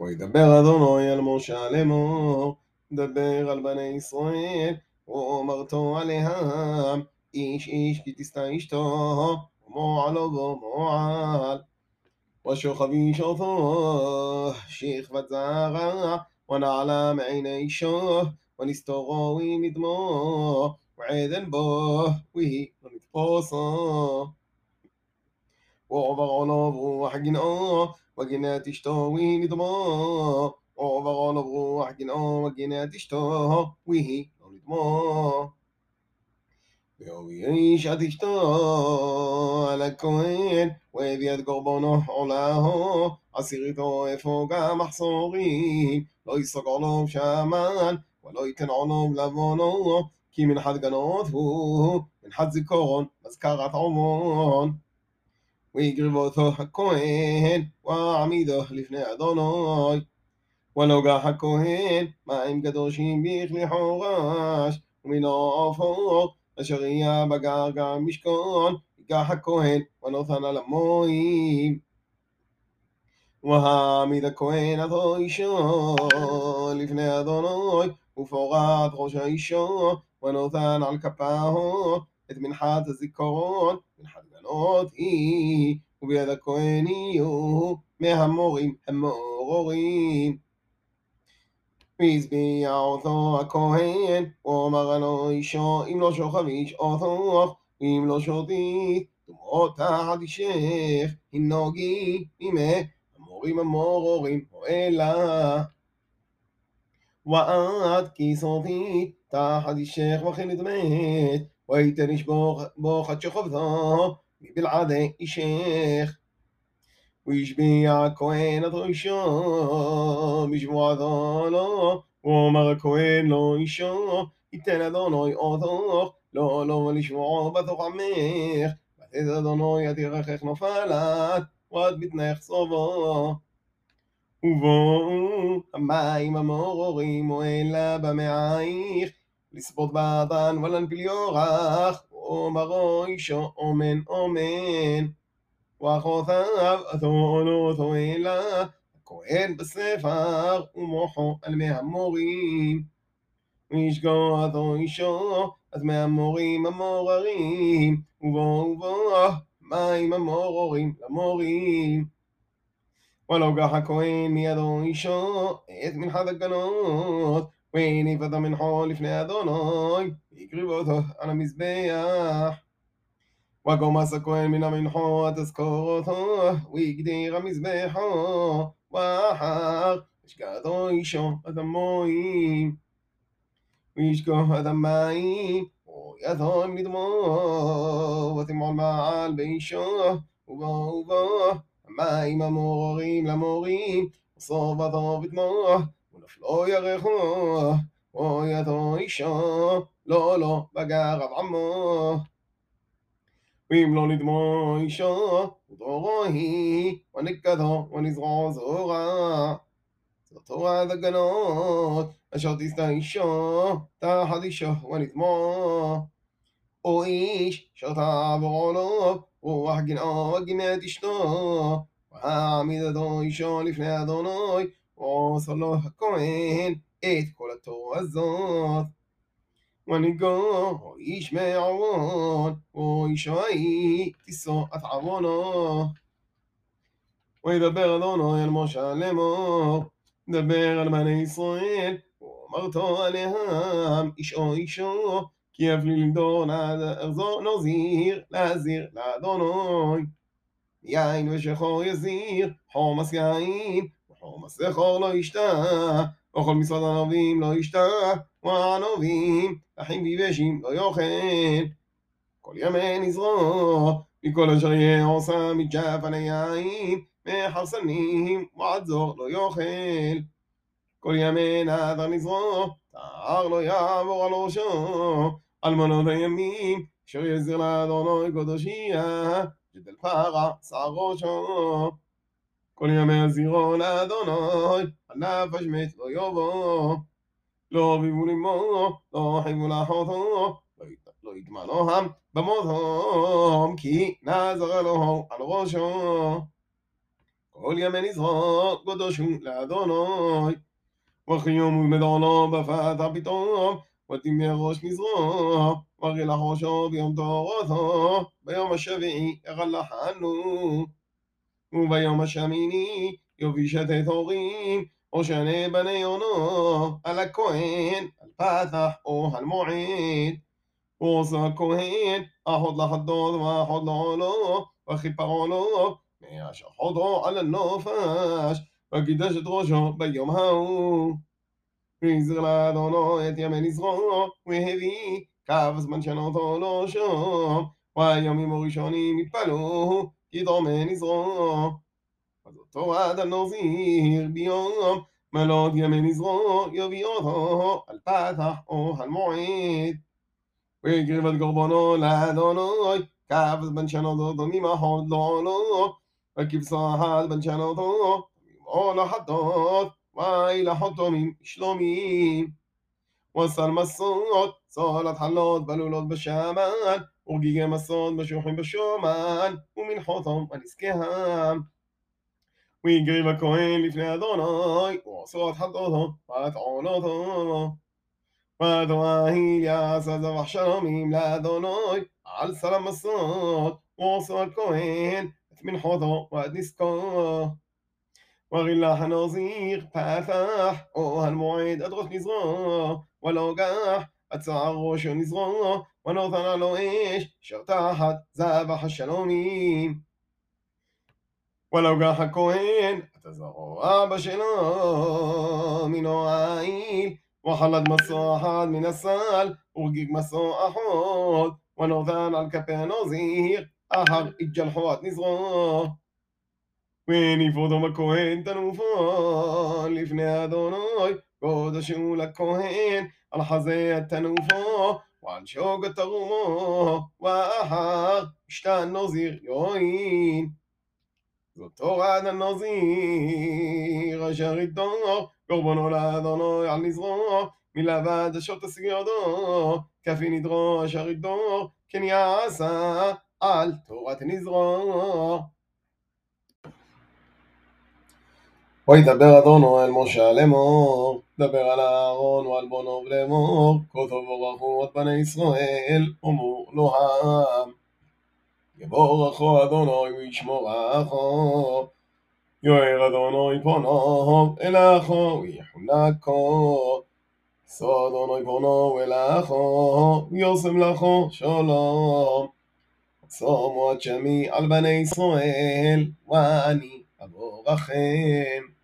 וידבר אדוני אל משה לאמור, דבר על בני ישראל, ואומרתו עליהם, איש איש כי תשא אשתו, ומועלו בו מועל. ושוכב איש אותו, שכבת זרע, ונעלה מעיני אישו, ונסתורו מדמו, ועדן בו, ויהי לא נתפוסו. ועובר עולו ברוח גנאו, וגינת אשתו ונדמו, ועובר עולו ברוח גנאו, וגינת אשתו, ויהי לא נדמו. ויש את אשתו על הכהן, והביא את קורבנו עולהו, עשיריתו איפה גם מחסורים, לא יסגר לו שמן, ולא ייתן עולו לבונו, כי מנחת גנות הוא, מנחת זיכרון, מזכרת עמון. ויקרב אותו הכהן, ועמידו לפני אדוני. ולוגח הכהן, מים קדושים בכלי חורש, ומן העופות, אשר יהיה בגרגר משכון, ייקח הכהן, ונותן על המוים. והעמיד הכהן עד אישו לפני אדוני, ופורט ראש האישו, ונותן על כפהו את מנחת הזיכרון, מנחת גנות היא, וביד הכהן יהיו מהמורים המורורים. והשביע אותו הכהן, ואומר לו אישו, אם לא שוכב איש אותו, ואם לא שותית, תמות תחת אישך, הנוגי עמך, המורים המורורים, אוהלה. ואת כי סופית, תחת אישך וכן נדמת, ויתן איש בו חד שוכבתו, מבלעדי אישך. והשביע הכהן את אישו, בשבועתו לו, ואומר הכהן לו אישו, ייתן אדוני אותו, לא לא לשבועו בתוך עמך, ותת אדוני את ירכך נופלת, ואת בטנך סובו. ובואו המים המורורים אוהלה במעייך, לספות באדן ולנפיל יורח, ואומרו אישו אמן אמן. ואחותיו אתונו תועלה, הכהן בספר ומוחו על מי המורים. וישגוע אותו אישו מי המורים המוררים, ובו ובו מים המוררים למורים. ולוגח הכהן מידו אישו את מנחת הגנות, והניף את המנחו לפני אדוני, והקריב אותו על המזבח. וגומס הכהן מן המנחו תזכור אותו, והגדיר המזבחו, ואחר השקעתו אישו את המוים. וישקוך את המים, ויתום לדמו, ותמעול מעל באישו, ובו ובו, המים המוררים למורים, וסובתו בדמו, ונפלו ירחו, ויתו אישו, לא לא בגר רב עמו. ואם לא נדמו אישו, ודורו היא, ונקדו, ונזרעו זורה. זו תורת הגנות, אשר תשא אישו, תחת אישו ונדמו. או איש, אשר תעבור עולו, רוח גנאו וגנת אשתו, והעמיד אדו אישו לפני אדוני, ועושה לו הכהן את כל התורה הזאת. מנהיגו, או איש מעוון, או איש ההיא, תישא את עוונו. וידבר אדוני אל משה לאמור, דבר על בני ישראל, ואמרתו עליהם, איש או אישו, כי יבליל דור נזיר, להזיר לאדוני. יין ושחור יזיר, חומס יין, וחומס זכור לא ישתה, וכל משרד ערבים לא ישתה, וענבים, אחים ויבשים לא יאכל. כל ימי נזרו, מכל אשר יהיה עושה מג'פני יין, מחרסנים, ועד לא יאכל. כל ימי נדר נזרו, תער לא יעבור על ראשו, אלמנות הימים, אשר יזיר לאדוני קודשיה, ג'דל פרה, שר ראשו. כל ימי הזירו לאדוני, על נפש מת לא יבוא. לא אביבו למו, לא חיבו לאחותו, לא יטמנוהם במותם, כי נזר אלוהו על ראשו. כל ימי נזרוק קדושו לאדוני. וכי יום ומדענו בפתח פתאום, ותמי ראש נזרוק, וכי לחושו ביום תורתו, ביום השביעי יחלחנו. וביום השמיני יוביל שתי תורים, או שני בני יונו, על הכהן, על פתח או על מועד. ועושה הכהן, אחות לחדות ואחות לעולו, וכיפרו לו, מהשחותו על הנופש, וקידש את ראשו ביום ההוא. והזר לאדונו את ימי נזרו, והביא קו זמן שנותו לו שום, והימים הראשונים יתפלו, ידרומי נזרו. אז אותו אדם נוזיר ביום, מלוד ימי יביא אותו על פתח או על מועד. והקריב את קורבנו לאדוני, כף בן שנות ממחוד לא לו, וכבשה אחת בן שנותו, ממעול החטות, ואי לחותומים שלומים. וסל מסות, סולת חלות בלולות בשמן, ורגיגי מסות בשוחים בשומן, ומנחותם הנזקיהם. והקריב הכהן לפני אדוני, ועשו את חטאותו, וטעונותו. ודואי יעשה זבח שלומים לאדוני על סל המסות ועושו הכהן את מנחותו ועד נזקו ורילח הנוזיר פתח או המועד עד ראש נזרו ולא גח הצער ראשו נזרו ונותן לו אש אשר תחת זבח השלומים ולא גח הכהן את הזרוע אבא שלו מינו העיל וחלד מסוע אחד מן הסל, ורגיג מסוע אחות, ונותן על כפי הנוזיר, אחר התג'לחו נזרו. וניפודו בכהן תנופו, לפני אדוני, קודשו לכהן, על חזה תנופו, ועל שוק תרומו, ואחר שתן נוזיר יועין. זאת תורת הנוזיר אשר איתו קורבנו לאדוני על נזרו מלבד אשות הסגירדו כפי נדרו אשר איתו כן יעשה על תורת נזרו וידבר אדונו אל משה לאמור, דבר על אהרון ועל בונו לאמור, כה תבורכו את בני ישראל, אמור לו העם. יבורכו אדוני וישמורכו, יואר אדוני פונו אלכו ויחונקו, שא אדוני פונו אלכו ויושם לכו שלום. צומו את שמי על בני ישראל, ואני אבורכם.